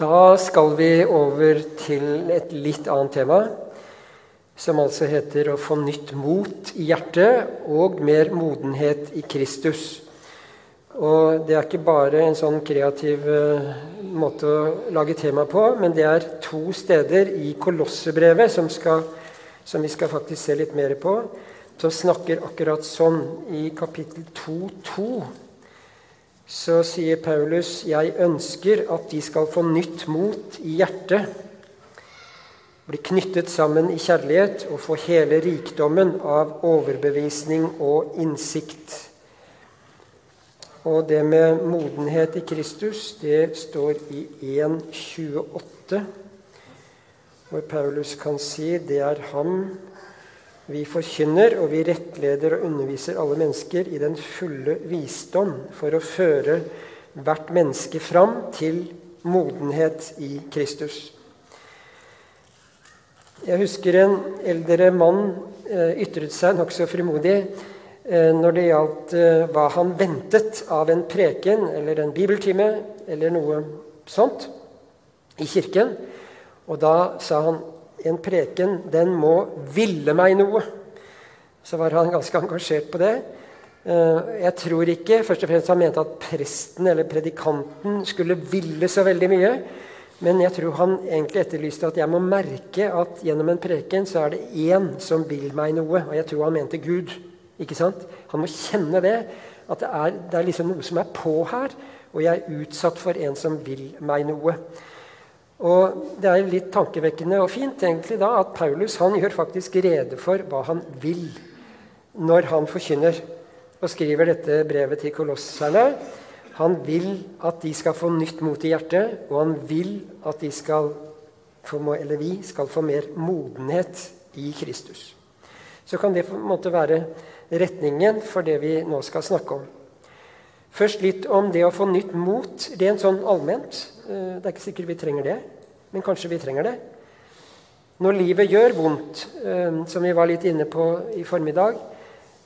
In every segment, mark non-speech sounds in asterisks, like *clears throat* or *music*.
Da skal vi over til et litt annet tema, som altså heter 'Å få nytt mot i hjertet og mer modenhet i Kristus'. Og Det er ikke bare en sånn kreativ uh, måte å lage tema på, men det er to steder i Kolossebrevet som, skal, som vi skal faktisk se litt mer på, som snakker akkurat sånn. I kapittel 2.2 så sier Paulus, 'Jeg ønsker at de skal få nytt mot i hjertet', bli knyttet sammen i kjærlighet og få hele rikdommen av overbevisning og innsikt. Og det med modenhet i Kristus, det står i 1.28, hvor Paulus kan si det er ham vi forkynner og vi rettleder og underviser alle mennesker i den fulle visdom for å føre hvert menneske fram til modenhet i Kristus. Jeg husker en eldre mann eh, ytret seg nokså frimodig eh, når det gjaldt eh, hva han ventet av en preken eller en bibeltime eller noe sånt i kirken. Og da sa han en preken den må ville meg noe. Så var han ganske engasjert på det. Eh, jeg tror ikke først og fremst han mente at presten eller predikanten skulle ville så veldig mye. Men jeg tror han egentlig etterlyste at jeg må merke at gjennom en preken så er det én som vil meg noe. Og jeg tror han mente Gud. ikke sant? Han må kjenne det. At det er, det er liksom noe som er på her. Og jeg er utsatt for en som vil meg noe. Og Det er litt tankevekkende og fint egentlig da at Paulus han gjør faktisk rede for hva han vil når han forkynner og skriver dette brevet til kolosserne. Han vil at de skal få nytt mot i hjertet, og han vil at de skal få, eller vi skal få mer modenhet i Kristus. Så kan det på en måte være retningen for det vi nå skal snakke om. Først litt om det å få nytt mot rent sånn allment. Eh, det er ikke sikkert vi trenger det, men kanskje vi trenger det. Når livet gjør vondt, eh, som vi var litt inne på i formiddag,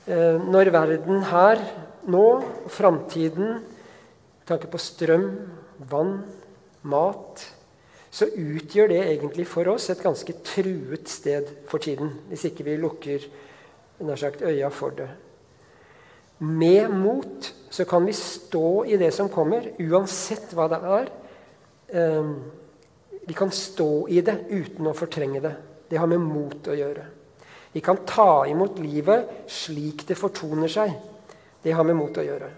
eh, når verden her nå, framtiden, med tanke på strøm, vann, mat, så utgjør det egentlig for oss et ganske truet sted for tiden. Hvis ikke vi lukker nær sagt, øya for det. Med mot så kan vi stå i det som kommer, uansett hva det er. Ehm, vi kan stå i det uten å fortrenge det. Det har med mot å gjøre. Vi kan ta imot livet slik det fortoner seg. Det har med mot å gjøre.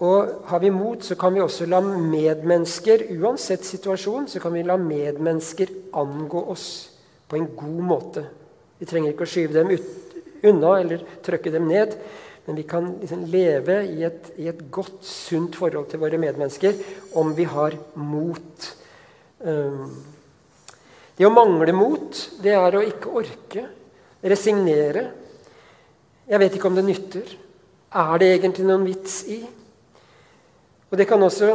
Og har vi mot, så kan vi også la medmennesker, uansett situasjon, så kan vi la medmennesker angå oss på en god måte. Vi trenger ikke å skyve dem ut, unna eller trykke dem ned. Men vi kan liksom leve i et, i et, godt, sunt forhold til våre medmennesker om vi har mot. Um, det å mangle mot, det er å ikke orke. Resignere. Jeg vet ikke om det nytter. Er det egentlig noen vits i? Og det kan også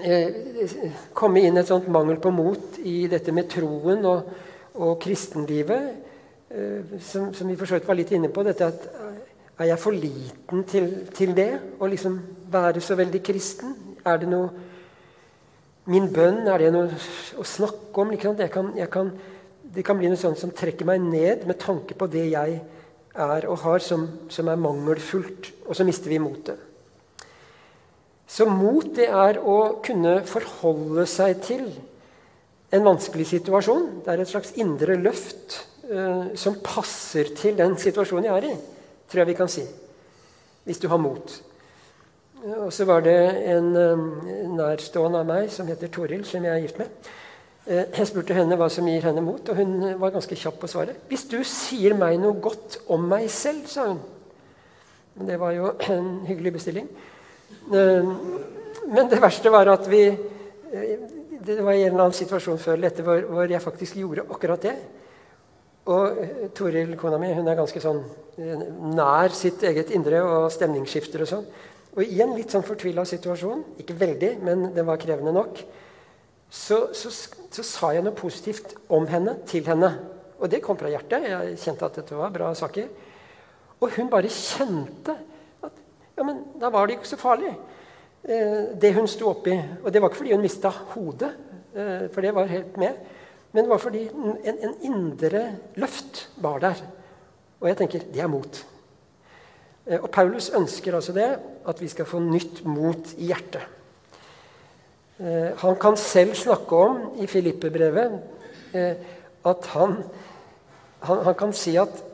eh, komme inn et sånt mangel på mot i dette med troen og, og kristenlivet, eh, som, som, vi for så vidt var litt inne på. dette at er jeg for liten til, til det? Å liksom være så veldig kristen? Er det noe Min bønn, er det noe å snakke om? Jeg kan, jeg kan, det kan bli noe sånt som trekker meg ned med tanke på det jeg er og har, som, som er mangelfullt. Og så mister vi motet. Så mot, det er å kunne forholde seg til en vanskelig situasjon. Det er et slags indre løft uh, som passer til den situasjonen jeg er i tror jeg vi kan si. Hvis du har mot. Og så var det en nærstående av meg som heter Toril, som jeg er gift med. Eh, jeg spurte henne hva som gir henne mot, og hun var ganske kjapp på svaret. 'Hvis du sier meg noe godt om meg selv', sa hun. Det var jo en hyggelig bestilling. Men det verste var at vi eh, Det var en eller annen situasjon før eller etter hvor jeg faktisk gjorde akkurat det. Og eh, Toril, kona mi, hun er ganske sånn eh, nær sitt eget indre og stemningsskifter og sånn. Og i en litt sånn fortvila situasjon, ikke veldig, men den var krevende nok, så, så, så, sa jeg noe positivt om henne til henne. Og det kom fra hjertet. Jeg kjente at dette var bra saker. Og hun bare kjente at ja, men da var det ikke så farlig. eh, det hun sto oppi. Og det var ikke fordi hun mista hodet, eh, for det var helt med. Men det var fordi en, en indre løft var der. Og jeg tenker det er mot. Eh, og Paulus ønsker altså det, at vi skal få nytt mot i hjertet. Eh, han kan selv snakke om i Filippe-brevet at han, han, han kan si at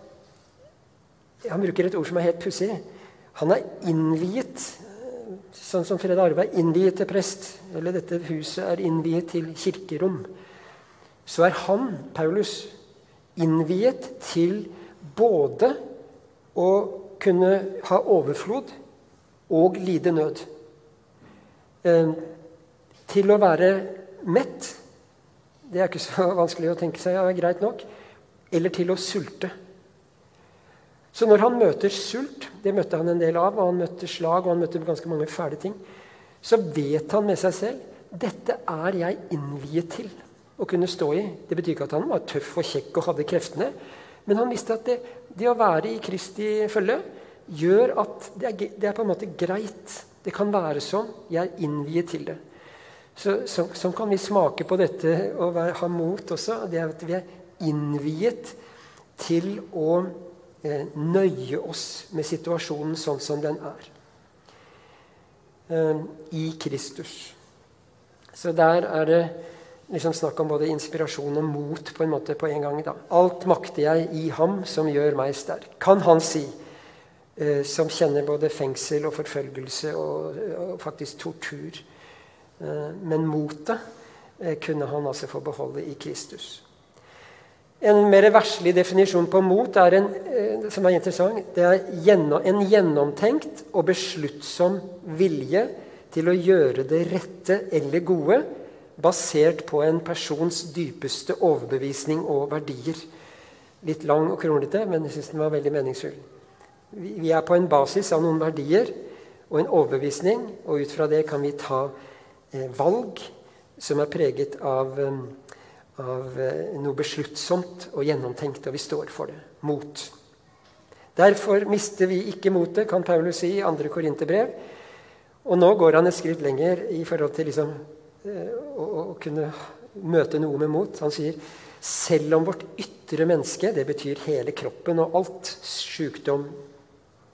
Han bruker et ord som er helt pussig. Han er innviet, sånn som Fred Arve er innviet til prest, eller dette huset er innviet til kirkerom, så er han, Paulus, innviet til både å kunne ha overflod og lide nød. Eh, til å være mett Det er ikke så *laughs* vanskelig å tenke seg, ja, greit nok. Eller til å sulte. Så når han møter sult, det møtte han en del av, og han møtte slag og han møtte ganske mange fæle ting, så vet han med seg selv dette er jeg innviet til å kunne stå i. Det betyr ikke at han var tøff og kjekk og hadde kreftene, men han visste at det, det å være i Kristi følge gjør at det er, det er, på en måte greit. Det kan være sånn. Jeg er innviet til det. Så, så, sånn kan vi smake på dette og være, ha mot også. Det er at vi er innviet til å eh, nøye oss med situasjonen sånn som den er. Eh, I Kristus. Så der er det liksom snakk om både inspirasjon og mot på en måte på en gang. Da. Alt makter jeg i ham som gjør meg sterk. Kan han si, eh, som kjenner både fengsel og forfølgelse og, og faktisk tortur. Eh, men motet eh, kunne han altså få beholde i Kristus. En mer verslig definisjon på mot er en, eh, som er interessant, det er en gjennomtenkt og besluttsom vilje til å gjøre det rette eller gode, basert på en persons dypeste overbevisning og verdier. Litt lang og kronglete, men jeg syns den var veldig meningsfull. Vi er på en basis av noen verdier og en overbevisning, og ut fra det kan vi ta eh, valg som er preget av eh, av eh, noe besluttsomt og gjennomtenkt, og vi står for det. Mot. Derfor mister vi ikke motet, kan Paulus si i 2. Korinterbrev. Og nå går han et skritt lenger i forhold til liksom, å, å, kunne møte noe med mot. Han sier selv om vårt ytre menneske, det betyr hele kroppen og alt sykdom,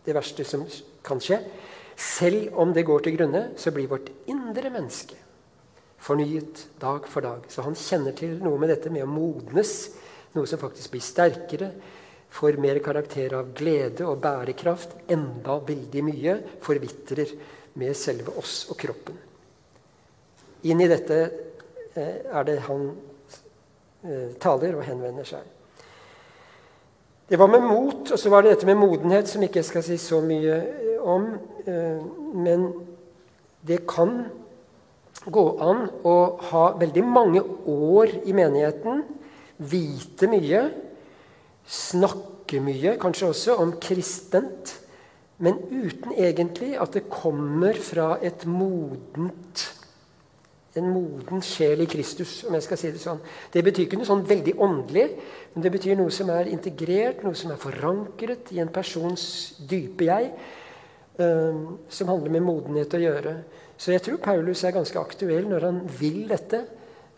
det verste som kan skje Selv om det går til grunne, så blir vårt indre menneske fornyet dag for dag. Så han kjenner til noe med dette med å modnes, noe som faktisk blir sterkere, får mer karakter av glede og bærekraft, enda veldig mye forvitrer med selve oss og kroppen. Inn i dette eh, er det han eh, taler og henvender seg. Det var med mot, og så var det dette med modenhet, som ikke jeg skal si så mye eh, om. Men det kan gå an å ha veldig mange år i menigheten, vite mye, snakke mye, kanskje også om kristent, men uten egentlig at det kommer fra et modent en moden sjel i Kristus, om jeg skal si det sånn. Det betyr ikke noe sånn veldig åndelig, men det betyr noe som er integrert, noe som er forankret i en persons dype jeg, um, som handler med modenhet å gjøre. Så jeg tror Paulus er ganske aktuell når han vil dette.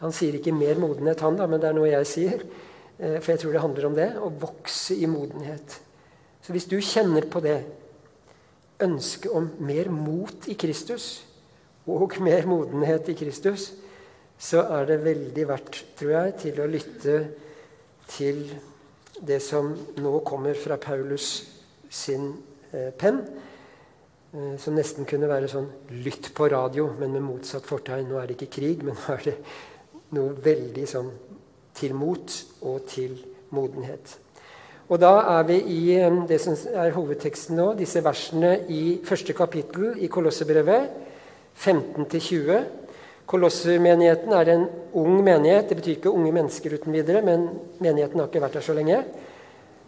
Han sier ikke 'mer modenhet', han, da, men det er noe jeg sier. Eh, for jeg tror det handler om det å vokse i modenhet. Så hvis du kjenner på det, ønsket om mer mot i Kristus og mer modenhet i Kristus, så er det veldig verdt, tror jeg, til å lytte til det som nå kommer fra Paulus sin eh, penn. Eh, som nesten kunne være sånn lytt på radio, men med motsatt fortegn. Nå er det ikke krig, men nå er det noe veldig sånn til mot og til modenhet. Og da er vi i eh, det som er hovedteksten nå, disse versene i første kapittel i Kolossebrevet, 15-20. Kolossermenigheten er en ung menighet. Det betyr ikke unge mennesker uten videre, men menigheten har ikke vært der så lenge.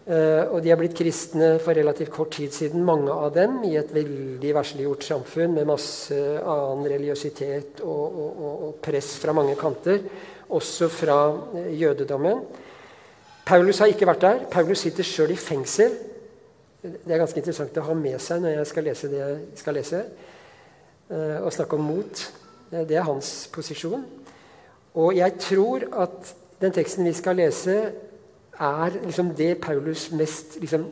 Uh, og de er blitt kristne for relativt kort tid siden, mange av dem, i et veldig versliggjort samfunn med masse annen religiøsitet og, og, og, press fra mange kanter, også fra uh, jødedommen. Paulus har ikke vært der. Paulus sitter sjøl i fengsel. Det er ganske interessant å ha med seg når jeg skal lese det jeg skal lese. Eh, å snakke om mot. Det er hans posisjon. Og jeg tror at den teksten vi skal lese, er liksom det Paulus mest liksom,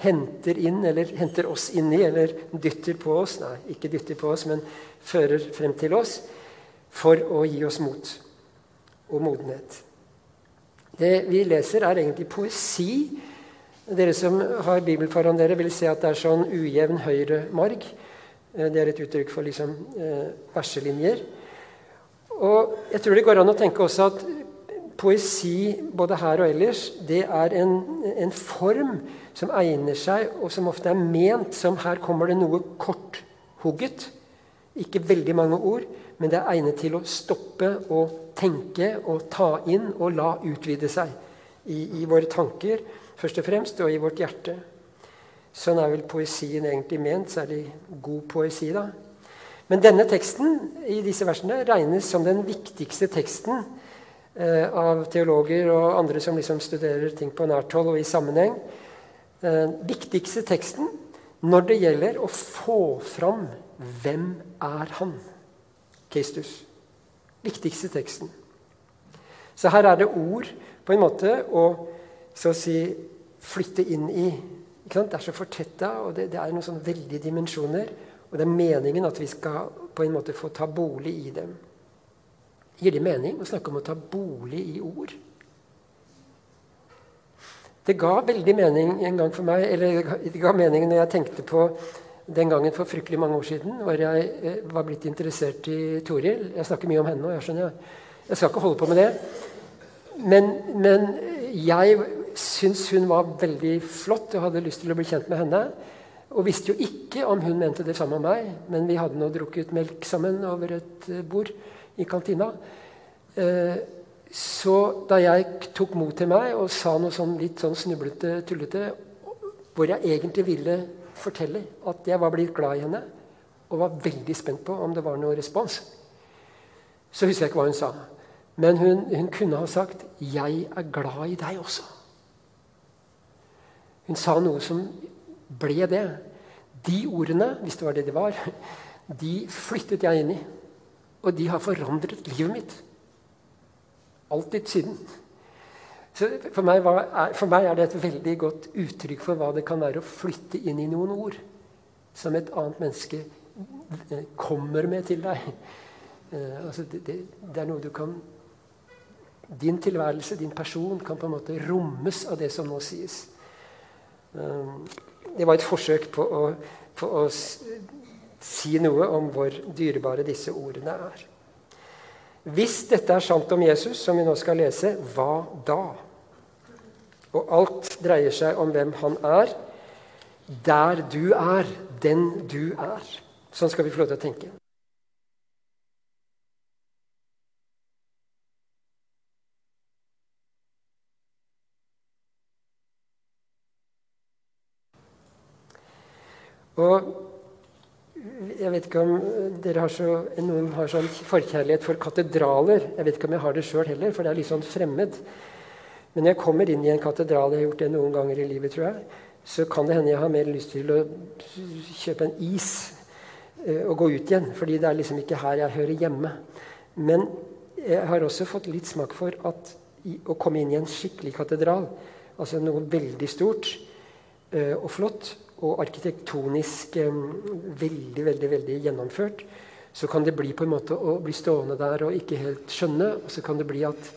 henter inn, eller henter oss inn i, eller dytter på oss Nei, ikke dytter på oss, men fører frem til oss for å gi oss mot og modenhet. Det vi leser, er egentlig poesi. Dere som har Bibel foran dere, vil se at det er sånn ujevn høyre marg. Eh, det er et uttrykk for liksom, eh, verselinjer. Og jeg tror det går an å tenke også at poesi både her og ellers det er en, en form som egner seg, og som ofte er ment som her kommer det noe korthugget. Ikke veldig mange ord, men det er egnet til å stoppe og tenke og ta inn og la utvide seg i, i våre tanker først og fremst, og i vårt hjerte. Sånn er vel poesien egentlig ment, særlig god poesi. da. Men denne teksten i disse versene regnes som den viktigste teksten eh, av teologer og andre som liksom studerer ting på nært hold og i sammenheng. Eh, viktigste teksten når det gjelder å få fram hvem er han? Kristus. Viktigste teksten. Så her er det ord på en måte å så å si flytte inn i. Det er så fortetta, og det, det er noen sånne veldige dimensjoner. Og det er meningen at vi skal på en måte få ta bolig i dem. Gir det mening å snakke om å ta bolig i ord? Det ga veldig mening en gang for meg, eller det ga mening når jeg tenkte på den gangen for fryktelig mange år siden hvor jeg eh, var blitt interessert i Toril. Jeg snakker mye om henne nå. Jeg skjønner. Jeg skal ikke holde på med det. Men, men jeg syntes hun var veldig flott og hadde lyst til å bli kjent med henne. Og visste jo ikke om hun mente det samme om meg, men vi hadde nå drukket melk sammen over et eh, bord i kantina. Eh, så da jeg tok mot til meg og sa noe sånn litt sånn snublete, tullete, hvor jeg egentlig ville fortelle at jeg var blitt glad i henne og var veldig spent på om det var noe respons. Så husker jeg ikke hva hun sa. Men hun, hun kunne ha sagt 'Jeg er glad i deg også'. Hun sa noe som ble det. De ordene, hvis det var det de var, de flyttet jeg inn i. Og de har forandret livet mitt. Alltid siden. Så for meg, var, for meg, er det et veldig godt uttrykk for hva det kan være å flytte inn i noen ord som et annet menneske eh, kommer med til deg. Uh, altså det, det, det, er noe du kan Din tilværelse, din person, kan på en måte rommes av det som nå sies. Uh, det var et forsøk på å, på å si noe om hvor dyrebare disse ordene er. Hvis dette er sant om Jesus, som vi nå skal lese, hva da? Og alt dreier seg om hvem han er. Der du er, den du er. Sånn skal vi få lov til å tenke. Og jeg vet ikke om dere har så, noen har sånn forkjærlighet for katedraler. Jeg vet ikke om jeg har det sjøl heller, for det er litt sånn fremmed. Men når jeg kommer inn i en katedral, jeg har gjort det noen ganger i livet, tror jeg, så kan det hende jeg har mer lyst til å kjøpe en is eh, og gå ut igjen. Fordi det er liksom ikke her jeg hører hjemme. Men jeg har også fått litt smak for at å komme inn i en skikkelig katedral, altså noe veldig stort eh, og flott, og arkitektonisk eh, veldig, veldig, veldig gjennomført, så kan det bli på en måte å bli stående der og ikke helt skjønne. Og så kan det bli at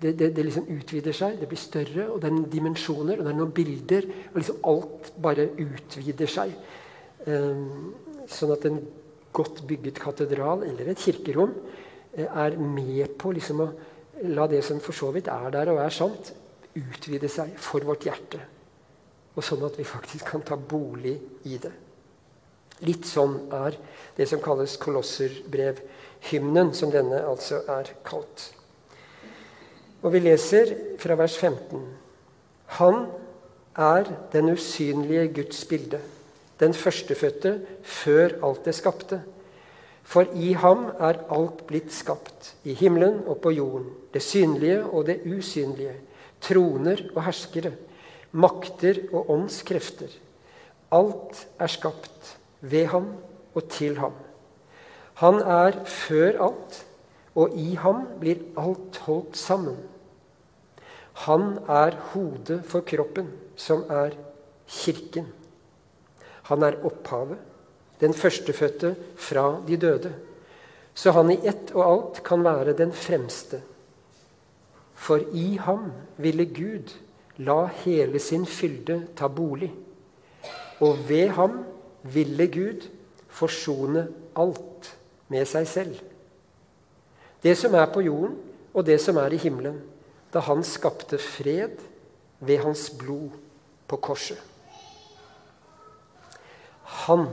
det, det, det, liksom utvider seg, det blir større, og det er dimensjoner, og det er noen bilder. og liksom Alt bare utvider seg. Um, sånn at en godt bygget katedral eller et kirkerom uh, er med på liksom å la det som for så vidt er der og er sant, utvide seg for vårt hjerte. Og sånn at vi faktisk kan ta bolig i det. Litt sånn er det som kalles kolosserbrevhymnen, som denne altså er kalt. Og vi leser fra vers 15. Han er den usynlige Guds bilde, den førstefødte før alt det skapte. For i ham er alt blitt skapt, i himmelen og på jorden, det synlige og det usynlige, troner og herskere, makter og åndskrefter. Alt er skapt ved ham og til ham. Han er før alt, og i ham blir alt holdt sammen. Han er hodet for kroppen, som er Kirken. Han er opphavet, den førstefødte fra de døde. Så han i ett og alt kan være den fremste. For i ham ville Gud la hele sin fylde ta bolig. Og ved ham ville Gud forsone alt med seg selv. Det som er på jorden, og det som er i himmelen, da han skapte fred ved hans blod på korset. Han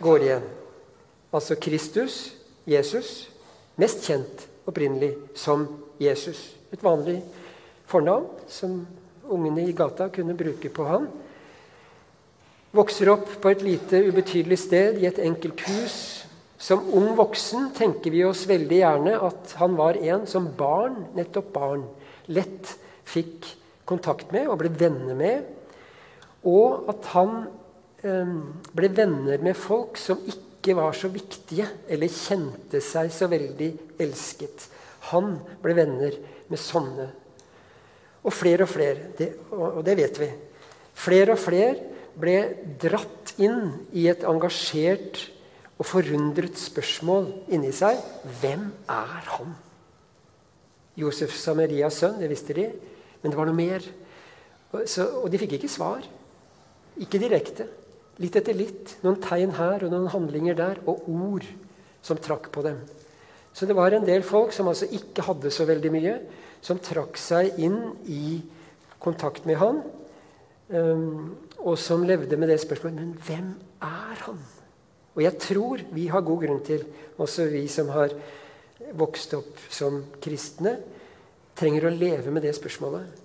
går igjen. Altså Kristus, Jesus, mest kjent opprinnelig som Jesus. Et vanlig fornavn som ungene i gata kunne bruke på han. Vokser opp på et lite, ubetydelig sted i et enkelt hus. Som ung voksen tenker vi oss veldig gjerne at han var en som barn, nettopp barn, lett fikk kontakt med og ble venner med. Og at han eh, ble venner med folk som ikke var så viktige eller kjente seg så veldig elsket. Han ble venner med sånne. Og flere og flere, det, og det vet vi. Flere og flere ble dratt inn i et engasjert og forundret spørsmål inni seg hvem er han? Josef Samarias sønn, det visste de, men det var noe mer. Og, så, og de fikk ikke svar. Ikke direkte. Litt etter litt. Noen tegn her og noen handlinger der, og ord som trakk på dem. Så det var en del folk som altså ikke hadde så veldig mye, som trakk seg inn i kontakt med han. Um, og som levde med det spørsmålet Men hvem er han? Og jeg tror vi har god grunn til, også vi som har vokst opp som kristne, trenger å leve med det spørsmålet.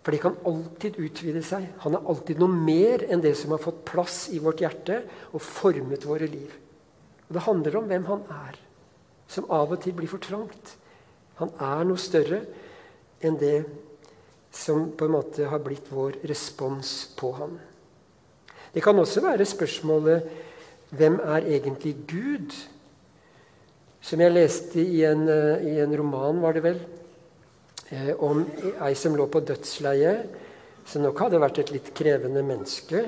For det kan alltid utvide seg. Han er alltid noe mer enn det som har fått plass i vårt hjerte og formet våre liv. Og Det handler om hvem han er, som av og til blir for trangt. Han er noe større enn det som på en måte har blitt vår respons på ham. Det kan også være spørsmålet hvem er egentlig Gud? Som jeg leste i en, eh, i en roman, var det vel, eh, om ei som lå på dødsleiet, som nok hadde vært et litt krevende menneske,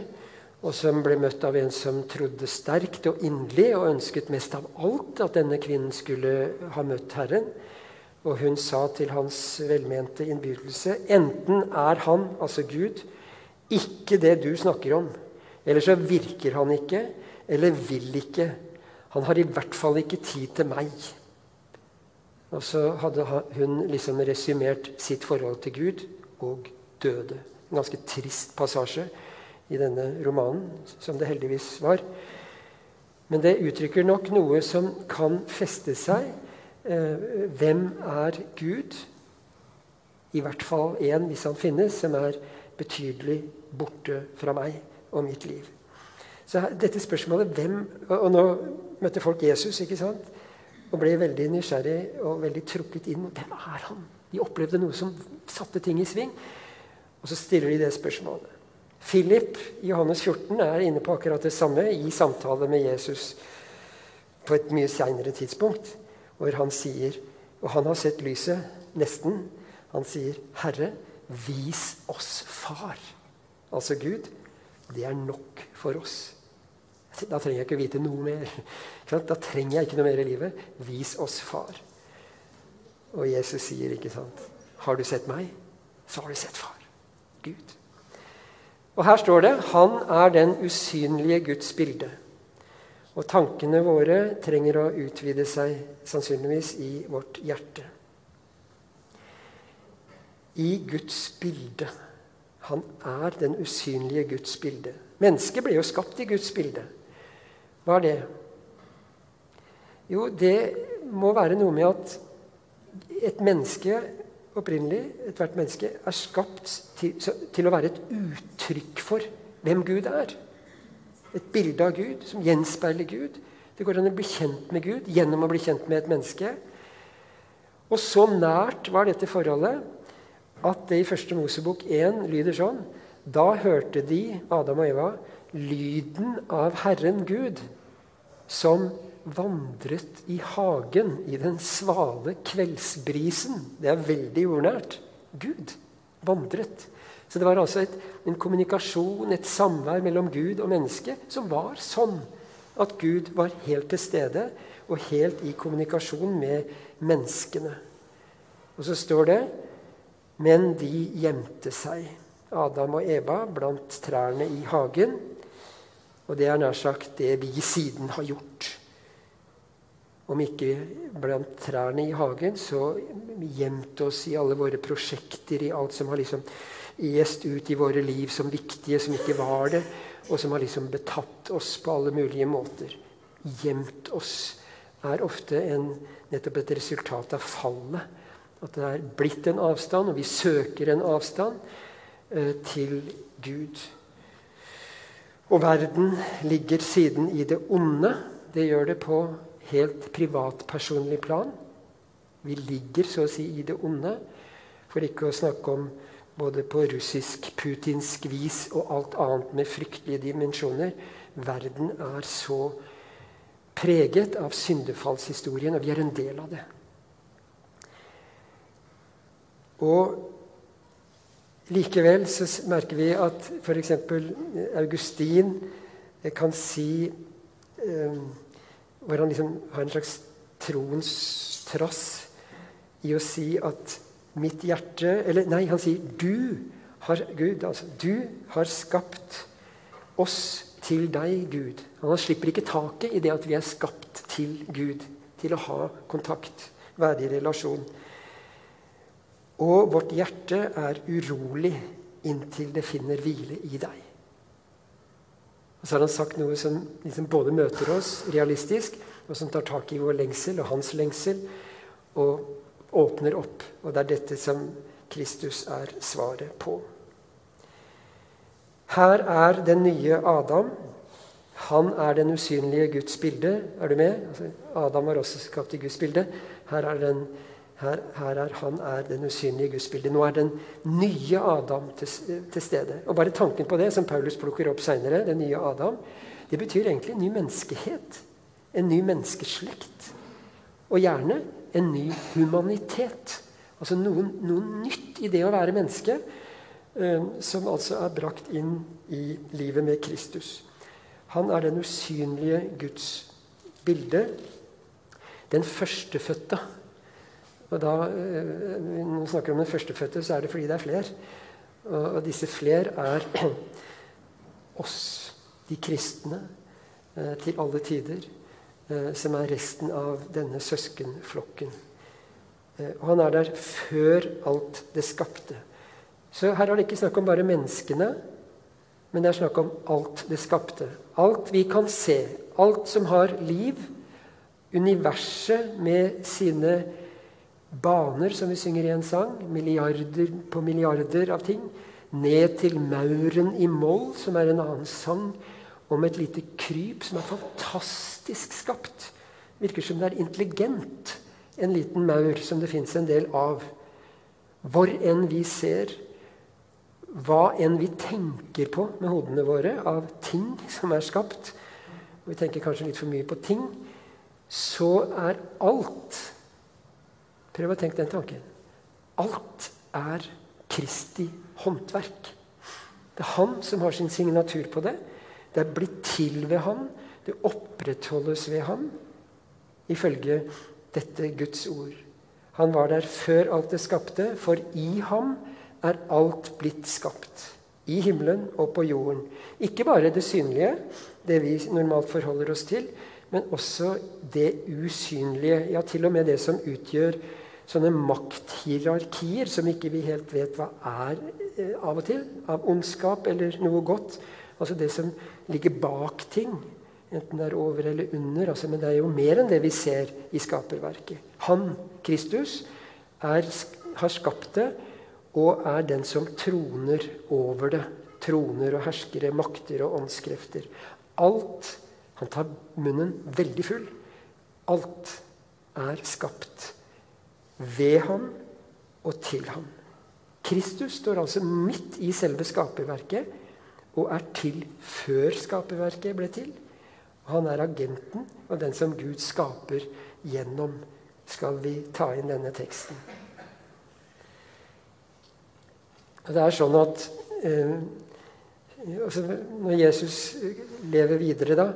og som ble møtt av en som trodde sterkt og inderlig og ønsket mest av alt at denne kvinnen skulle ha møtt Herren. Og hun sa til hans velmente innbydelse enten er han, altså Gud, ikke det du snakker om, eller så virker han ikke, eller vil ikke. Han har i hvert fall ikke tid til meg. Og så hadde hun liksom resymert sitt forhold til Gud og døde. En ganske trist passasje i denne romanen, som det heldigvis var. Men det uttrykker nok noe som kan feste seg. Eh, hvem er Gud? I hvert fall én, hvis han finnes, som er betydelig borte fra meg og mitt liv. Så dette spørsmålet hvem, Og nå møtte folk Jesus ikke sant? og ble veldig nysgjerrig og veldig trukket inn. Hvem er han? De opplevde noe som satte ting i sving. Og så stiller de det spørsmålet. Philip i Johannes 14 er inne på akkurat det samme i samtale med Jesus på et mye seinere tidspunkt, hvor han sier Og han har sett lyset, nesten. Han sier, 'Herre, vis oss Far'. Altså Gud. Det er nok for oss. Da trenger jeg ikke vite noe mer. Da trenger jeg ikke noe mer i livet. Vis oss Far. Og Jesus sier, ikke sant Har du sett meg, så har du sett Far. Gud. Og her står det Han er den usynlige Guds bilde. Og tankene våre trenger å utvide seg sannsynligvis i vårt hjerte. I Guds bilde. Han er den usynlige Guds bilde. Mennesket ble jo skapt i Guds bilde. Hva er det? Jo, det må være noe med at et menneske opprinnelig, ethvert menneske, er skapt til, til, å være et uttrykk for hvem Gud er. Et bilde av Gud som gjenspeiler Gud. Det går an å bli kjent med Gud gjennom å bli kjent med et menneske. Og så nært var dette forholdet at det i første Mosebok 1 lyder sånn Da hørte de, Adam og Eva, lyden av Herren Gud, som vandret i hagen i den svale kveldsbrisen. Det er veldig jordnært. Gud vandret. Så det var altså et, en kommunikasjon, et samvær mellom Gud og menneske, som var sånn at Gud var helt til stede og helt i kommunikasjon med menneskene. Og så står det Men de gjemte seg, Adam og Eva, blant trærne i hagen. Og det er nær sagt det vi siden har gjort. Om ikke blant trærne i hagen, så gjemt oss i alle våre prosjekter, i alt som har liksom est ut i våre liv som viktige, som ikke var det, og som har liksom betatt oss på alle mulige måter. Gjemt oss er ofte en, nettopp et resultat av fallet. At det er blitt en avstand, og vi søker en avstand eh, til Gud. Og verden ligger siden i det onde. Det gjør det på helt privatpersonlig plan. Vi ligger så å si i det onde, for ikke å snakke om både på russisk putinsk vis og alt annet med fryktelige dimensjoner. Verden er så preget av syndefallshistorien, og vi er en del av det. Og likevel så merker vi at f.eks. Augustin kan si eh, Hvor han liksom har en slags troens trass i å si at mitt hjerte Eller nei, han sier du har Gud, altså, du har skapt oss til deg, Gud. Han slipper ikke taket i det at vi er skapt til Gud. Til å ha kontakt, være relasjon. Og vårt hjerte er urolig inntil det finner hvile i deg. Og Så har han sagt noe som liksom både møter oss realistisk, og som tar tak i vår lengsel og hans lengsel, og åpner opp. Og det er dette som Kristus er svaret på. Her er den nye Adam. Han er den usynlige Guds bilde. Er du med? Altså, Adam var også skapt i Guds bilde. Her er den her, her er han er den usynlige Guds bilde. Nå er den nye Adam til, til, stede. Og Bare tanken på det, som Paulus plukker opp seinere, den nye Adam, det betyr egentlig en ny menneskehet. En ny menneskeslekt. Og gjerne en ny humanitet. Altså noe, noe nytt i det å være menneske, eh, som altså er brakt inn i livet med Kristus. Han er den usynlige Guds bilde. Den førstefødte og da, eh, Når vi snakker om den førstefødte, så er det fordi det er fler. Og, disse fler er *clears throat* oss, de kristne, eh, til alle tider. Eh, som er resten av denne søskenflokken. Og han er der før alt det skapte. Så her er det ikke snakk om bare menneskene, men det er snakk om alt det skapte. Alt vi kan se, alt som har liv. Universet med sine baner, som vi synger i en sang. Milliarder på milliarder av ting. Ned til mauren i moll, som er en annen sang om et lite kryp som er fantastisk skapt. Virker som det er intelligent, en liten maur som det fins en del av. Hvor enn vi ser, hva enn vi tenker på med hodene våre av ting som er skapt, og vi tenker kanskje litt for mye på ting, så er alt Prøv å tenke den tanken. Alt er Kristi håndverk. Det er han som har sin signatur på det. Det er blitt til ved ham. Det opprettholdes ved ham, ifølge dette Guds ord. Han var der før alt det skapte, for i ham er alt blitt skapt. I himmelen og på jorden. Ikke bare det synlige, det vi normalt forholder oss til, men også det usynlige. Ja, til og med det som utgjør sånne makthierarkier som ikke vi helt vet hva er eh, av og til. Av ondskap eller noe godt. Altså det som ligger bak ting. Enten det er over eller under. Altså, men det er jo mer enn det vi ser i skaperverket. Han, Kristus, er, har skapt det og er den som troner over det. Troner og herskere, makter og åndskrefter. Alt Han tar munnen veldig full. Alt er skapt ved ham og til ham. Kristus står altså midt i selve skaperverket og er til før skaperverket ble til. Han er agenten og den som Gud skaper gjennom, skal vi ta inn denne teksten. Og det er sånn at eh, altså Når Jesus lever videre da,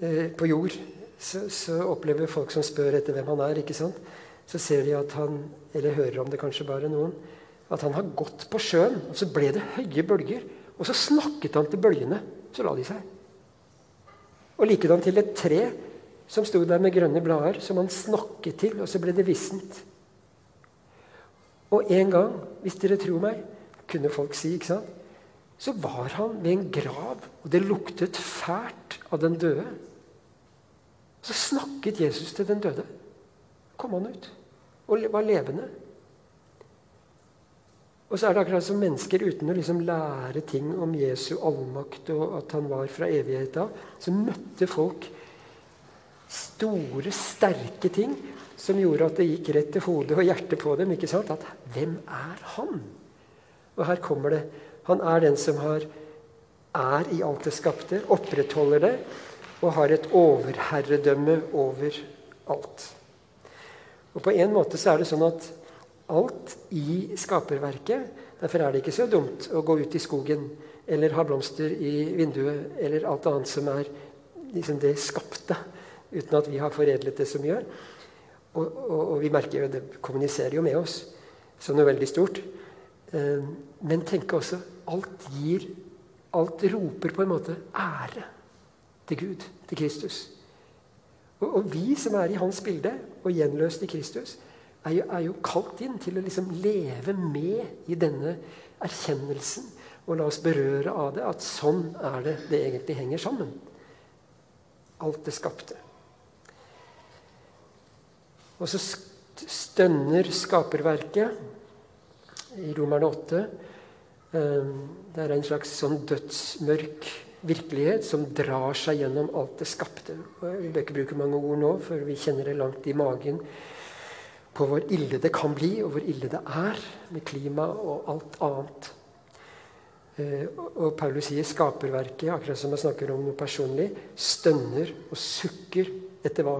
eh, på jord, så, så, opplever folk som spør etter hvem han er, ikke sant? så ser de at han, eller hører om det kanskje bare noen, at han har gått på sjøen. Og så ble det høye bølger. Og så snakket han til bølgene. Så la de seg. Og likedan til et tre som sto der med grønne blader, som han snakket til, og så ble det vissent. Og en gang, hvis dere tror meg, kunne folk si, ikke sant, så var han ved en grav, og det luktet fælt av den døde. Så snakket Jesus til den døde. kom han ut og var levende. Og så er det akkurat som mennesker uten å liksom lære ting om Jesu allmakt og at han var fra evigheta, så møtte folk store, sterke ting som gjorde at det gikk rett til hodet og hjertet på dem. ikke sant? At hvem er han? Og her kommer det. Han er den som har, er i alt det skapte, opprettholder det og har et overherredømme over alt. Og På en måte så er det sånn at alt i skaperverket Derfor er det ikke så dumt å gå ut i skogen eller ha blomster i vinduet eller alt annet som er liksom det skapte, uten at vi har foredlet det så mye. Og, og, og vi merker jo det kommuniserer jo med oss som noe veldig stort. Eh, men tenk også alt gir Alt roper på en måte ære til Gud, til Kristus. Og, og vi som er i hans bilde og gjenløst i Kristus, er jo, er jo kalt inn til å liksom leve med i denne erkjennelsen. Og la oss berøre av det at sånn er det det egentlig henger sammen. Alt det skapte. Og så stønner skaperverket i Romerne 8. Ehm, det er en slags sånn dødsmørk virkelighet som drar seg gjennom alt det skapte. Vi bør ikke bruke mange ord nå, for vi kjenner det langt i magen på hvor ille det kan bli, og hvor ille det er med klima og alt annet. Eh, og Paulus sier skaperverket, akkurat som jeg snakker om noe personlig, stønner og sukker etter hva?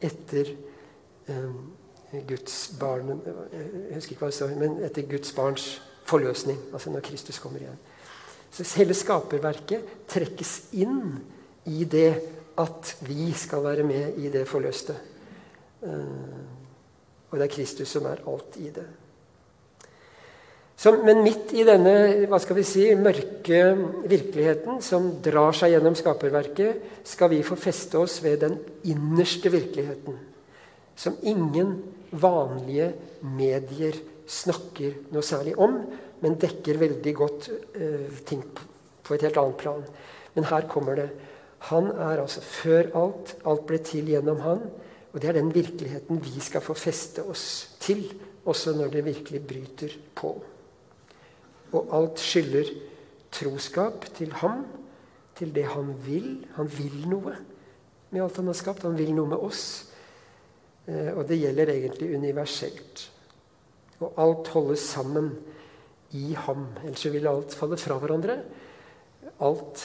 Etter eh, Guds barn Jeg husker ikke hva det står, men etter Guds barns forløsning. Altså når Kristus kommer igjen. Så hele skaperverket trekkes inn i det at vi skal være med i det forløste. Eh, og det er Kristus som er alt i det. Så, men midt i denne hva skal vi si, mørke virkeligheten som drar seg gjennom skaperverket, skal vi få feste oss ved den innerste virkeligheten, som ingen vanlige medier snakker noe særlig om, men dekker veldig godt uh, ting på et helt annet plan. Men her kommer det. Han er altså før alt. Alt ble til gjennom han. Og det er den virkeligheten vi skal få feste oss til, også når det virkelig bryter på. Og alt skylder troskap til ham, til det han vil. Han vil noe med alt han har skapt. Han vil noe med oss. Eh, og det gjelder egentlig universelt. Og alt holdes sammen i ham. Ellers vil alt falle fra hverandre. Alt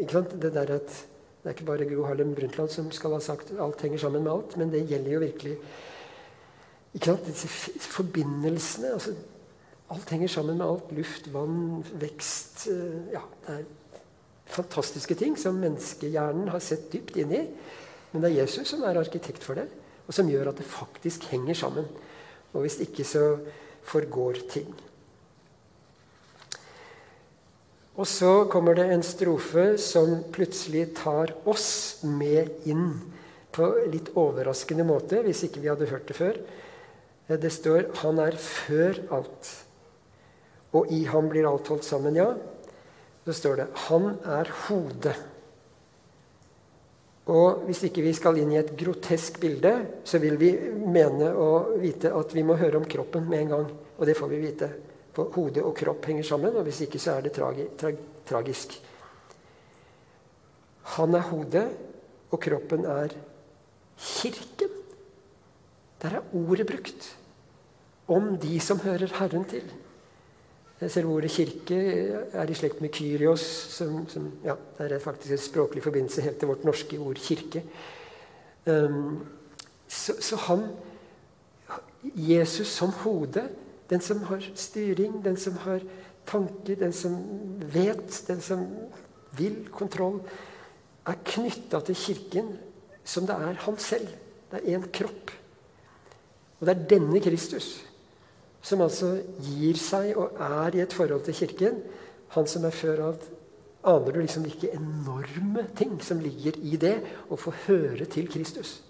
ikke sant? Det der at det er ikke bare Gro Harlem Brundtland som skal ha sagt alt henger sammen med alt, men det gjelder jo virkelig ikke sant? Disse forbindelsene. altså Alt henger sammen med alt. Luft, vann, vekst eh, ja, Det er fantastiske ting som menneskehjernen har sett dypt inn i. Men det er Jesus som er arkitekt for det, og som gjør at det faktisk henger sammen. Og hvis ikke, så forgår ting. Og så kommer det en strofe som plutselig tar oss med inn på litt overraskende måte, hvis ikke vi hadde hørt det før. Det står 'Han er før alt', og i ham blir alt holdt sammen, ja. Så står det 'Han er hodet'. Og hvis ikke vi skal inn i et grotesk bilde, så vil vi mene å vite at vi må høre om kroppen med en gang. Og det får vi vite. For hode og kropp henger sammen, og hvis ikke så er det tragi tra tragisk. Han er hodet, og kroppen er kirken. Der er ordet brukt om de som hører Herren til. Selv ordet kirke er i slekt med Kyrios, som, som ja, det er faktisk en språklig forbindelse helt til vårt norske ord kirke. Um, så, så, han Jesus som hode, den som har styring, den som har tanker, den som vet, den som vil kontroll, er knytta til Kirken som det er han selv. Det er én kropp. Og det er denne Kristus som altså gir seg og er i et forhold til Kirken. Han som er før alt Aner du liksom hvilke enorme ting som ligger i det å få høre til Kristus?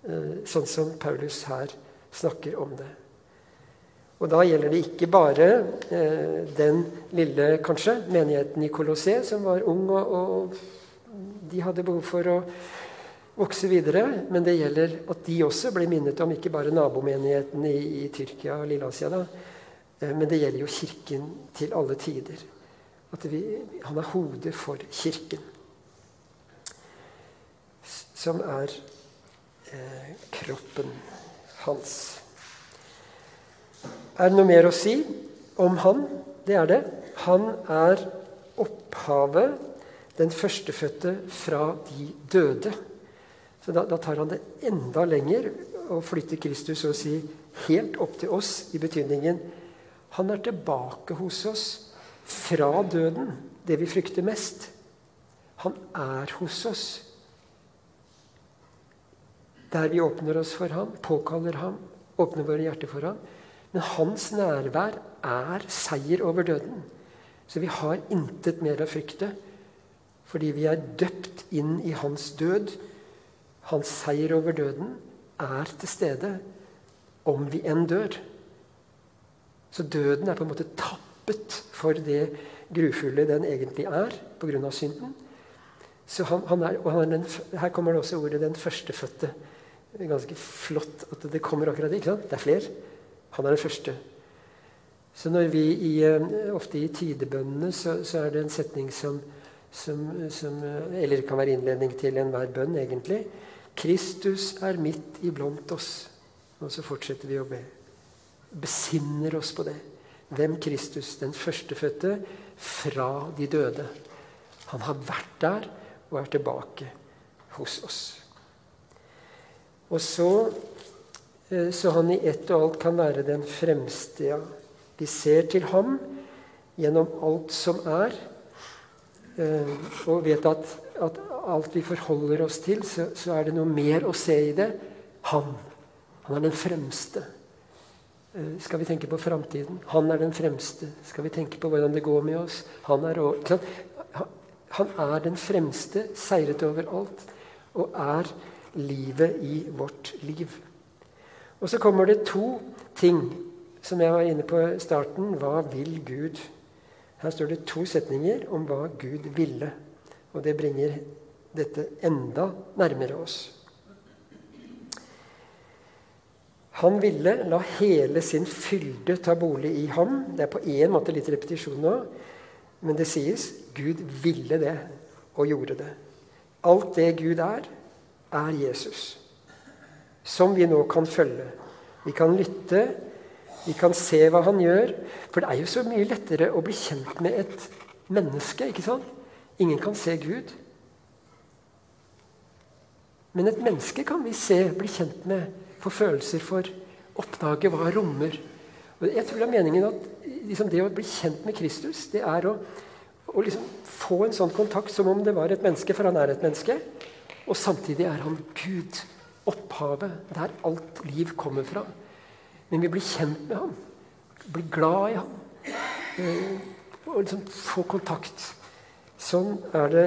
Eh, sånn som Paulus her snakker om det. Og da gjelder det ikke bare eh, den lille, kanskje, menigheten i Colosset, som var ung, og, og de hadde behov for å vokse videre. Men det gjelder at de også blir minnet om ikke bare nabomenigheten i, i Tyrkia og Lilleasia, da, eh, men det gjelder jo Kirken til alle tider. At vi, han er hodet for Kirken. Som er eh, kroppen hans. Er det noe mer å si om han? Det er det. Han er opphavet, den førstefødte fra de døde. Så da, da, tar han det enda lenger og flytter Kristus og sier helt opp til oss i betydningen Han er tilbake hos oss fra døden, det vi frykter mest. Han er hos oss. Der vi åpner oss for ham, påkaller ham, åpner våre hjerter for ham. Men hans nærvær er seier over døden. Så vi har intet mer å frykte fordi vi er døpt inn i hans død hans seier over døden er til stede om vi enn dør. Så døden er på en måte tappet for det grufulle den egentlig er pga. synden. Så han, han er, og han er den, Her kommer det også ordet 'den førstefødte'. Det ganske flott at det kommer akkurat ikke sant? Det er flere. Han er den første. Så når vi i, eh, ofte i tidebønnene, så, så, er det en setning som, som, som eh, Eller kan være innledning til enhver bønn, egentlig. Kristus er midt iblant oss. Og så fortsetter vi å be. Besinner oss på det. Hvem Kristus? Den førstefødte fra de døde. Han har vært der og er tilbake hos oss. Og så så han i ett og alt kan være den fremste. Ja. Vi ser til ham gjennom alt som er, eh, og vet at, at alt vi forholder oss til, så, så, er det noe mer å se i det. Han. Han er den fremste. Uh, skal vi tenke på framtiden? Han er den fremste. Skal vi tenke på hvordan det går med oss? Han er, han er den fremste, seiret over alt, og er livet i vårt liv. Og så kommer det to ting som jeg var inne på i starten. Hva vil Gud? Her står det to setninger om hva Gud ville. Og det bringer dette enda nærmere oss. Han ville la hele sin fylde ta bolig i ham. Det er på en måte litt repetisjon nå, men det sies Gud ville det og gjorde det. Alt det Gud er, er Jesus, som vi nå kan følge. Vi kan lytte, vi kan se hva han gjør. For det er jo så mye lettere å bli kjent med et menneske. ikke sant? Ingen kan se Gud. Men et menneske kan vi se, bli kjent med, få følelser for, oppdage hva rommer. Og jeg tror det er meningen at liksom det å bli kjent med Kristus, det er å, å liksom få en sånn kontakt som om det var et menneske, for han er et menneske. Og samtidig er han Gud, opphavet, der alt liv kommer fra. Men vi blir kjent med ham, blir glad i ham. Eh, og liksom få kontakt. Sånn er det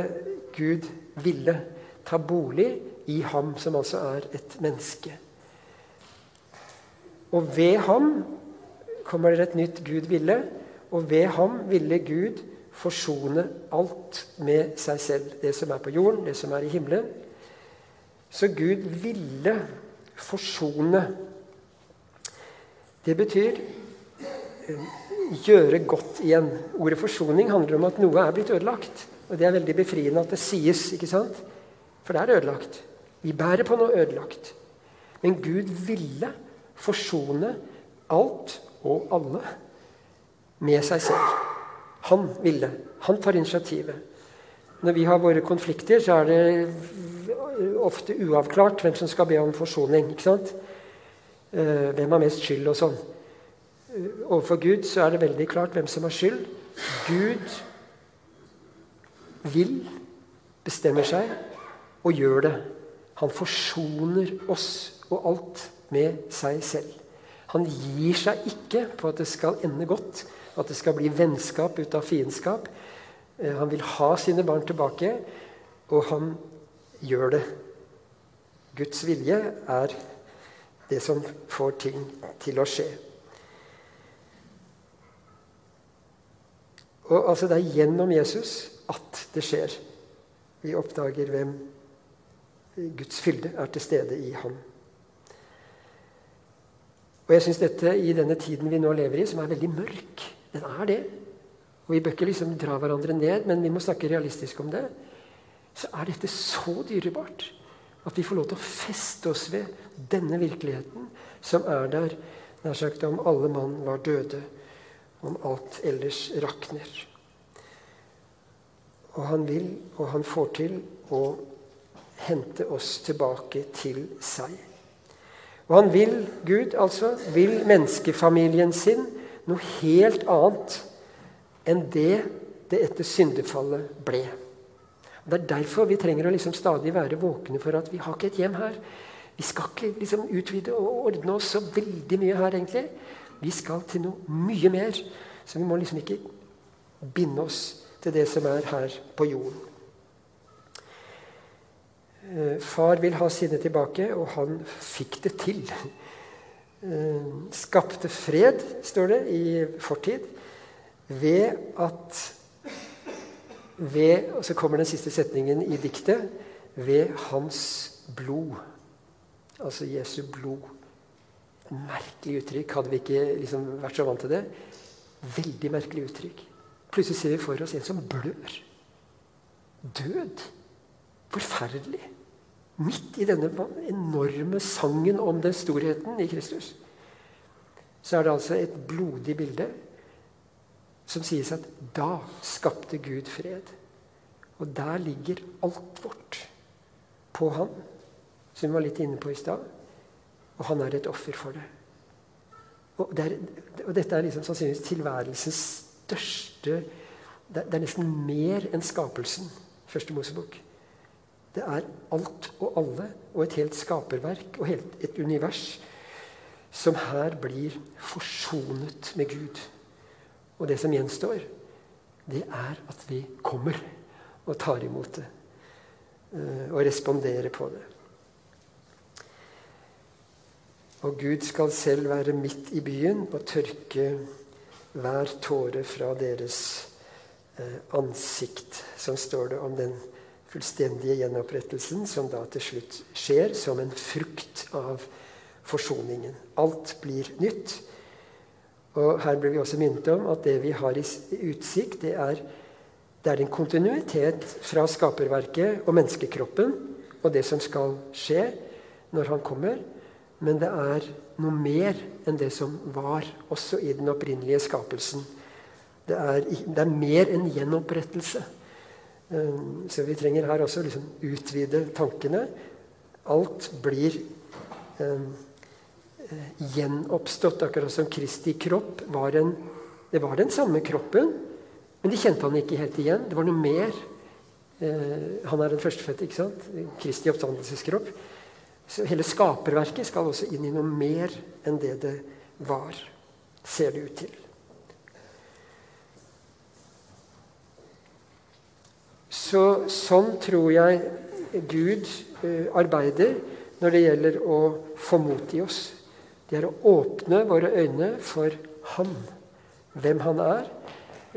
Gud ville ta bolig i ham, som altså er et menneske. Og ved ham kommer det et nytt Gud ville, og ved ham ville Gud forsone alt med seg selv. Det som er på jorden, det som er i himmelen. Så Gud ville forsone. Det betyr eh, gjøre godt igjen. Ordet forsoning handler om at noe er blitt ødelagt. Og det er veldig befriende at det sies, ikke sant? For det er ødelagt. Vi bærer på noe ødelagt. Men Gud ville forsone alt og alle med seg selv. Han ville. Han tar initiativet. Når vi har våre konflikter, så er det ofte uavklart hvem som skal be om forsoning. ikke sant? Eh, hvem har mest skyld og sånn. Eh, overfor Gud så er det veldig klart hvem som har skyld. Gud vil, bestemmer seg og gjør det. Han forsoner oss og alt med seg selv. Han gir seg ikke på at det skal ende godt, at det skal bli vennskap ut av fiendskap. Eh, han vil ha sine barn tilbake, og han gjør det. Guds vilje er det som får ting til å skje. Og altså Det er gjennom Jesus at det skjer. Vi oppdager hvem Guds fylde er til stede i ham. Og jeg syns dette i denne tiden vi nå lever i, som er veldig mørk Den er det. Og Vi bør ikke liksom dra hverandre ned, men vi må snakke realistisk om det. Så er dette så dyrebart at vi får lov til å feste oss ved denne virkeligheten som er der nær sagt om alle mann var døde, om alt ellers rakner. Og han vil, og han får til, å hente oss tilbake til seg. Og han vil, Gud altså, vil menneskefamilien sin noe helt annet enn det det etter syndefallet ble. Det er derfor vi trenger å liksom stadig være våkne for at vi har ikke et hjem her. Vi skal ikke liksom utvide og ordne oss så veldig mye her, egentlig. Vi skal til noe mye mer. Så vi må liksom ikke binde oss til det som er her på jorden. Eh, far vil ha sine tilbake, og han fikk det til. Eh, skapte fred, står det i fortid, ved at ved, Og så kommer den siste setningen i diktet ved hans blod. Altså Jesu blod. Merkelig uttrykk. Hadde vi ikke liksom vært så vant til det? Veldig merkelig uttrykk. Plutselig ser vi for oss en som blør. Død. Forferdelig. Midt i denne enorme sangen om den storheten i Kristus så er det altså et blodig bilde som sies at da skapte Gud fred. Og der ligger alt vårt på Han, som vi var litt inne på i stad. Og han er et offer for det. Og, det er, og dette er liksom sannsynligvis tilværelsens største det, er nesten mer enn skapelsen. Første Mosebok. Det er alt og alle og et helt skaperverk og helt et univers som her blir forsonet med Gud. Og det som gjenstår, det er at vi kommer og tar imot det. Eh, og responderer på det. Og Gud skal selv være midt i byen og tørke hver tåre fra deres eh, ansikt. Som står det om den fullstendige gjenopprettelsen, som da til slutt skjer som en frukt av forsoningen. Alt blir nytt. Og Her blir vi også minnet om at det vi har i utsikt, det er, det er en kontinuitet fra skaperverket og menneskekroppen og det som skal skje når han kommer. Men det er noe mer enn det som var, også i den opprinnelige skapelsen. Det er, det er mer enn gjenopprettelse. Um, så vi trenger her også liksom utvide tankene. Alt blir um, gjenoppstått, akkurat som Kristi kropp var en Det var den samme kroppen, men de kjente han ikke helt igjen. Det var noe mer. Uh, han er den førstefødte, ikke sant? Kristi oppstandelseskropp. Så hele skaperverket skal også inn i noe mer enn det det var, ser det ut til. Så sånn tror jeg Gud uh, arbeider når det gjelder å få mot i oss. Det er å åpne våre øyne for Han, hvem Han er,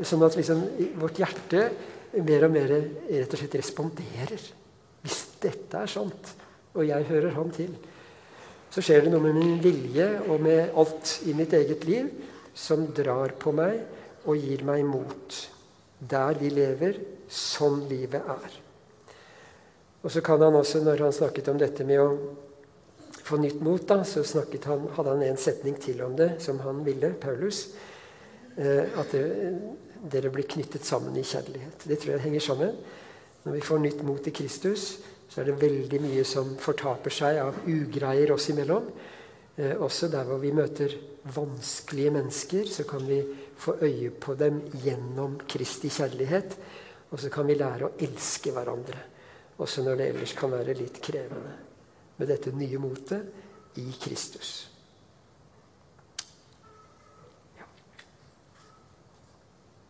sånn at liksom vårt hjerte mer og mer rett og slett responderer. Hvis dette er sant, og jeg hører Han til. Så skjer det noe med min vilje og med alt i mitt eget liv som drar på meg og gir meg mot. Der vi lever, sånn livet er. Og så kan han også, når han snakket om dette med å få nytt mot, da, så han, hadde han en setning til om det som han ville, Paulus. at dere, dere blir knyttet sammen i kjærlighet. Det tror jeg henger sammen. Når vi får nytt mot i Kristus, så er det veldig mye som fortaper seg av ugreier oss imellom. Eh, også der hvor vi møter vanskelige mennesker, så kan vi få øye på dem gjennom Kristi kjærlighet. Og så kan vi lære å elske hverandre, også når det ellers kan være litt krevende. Med dette nye motet i Kristus.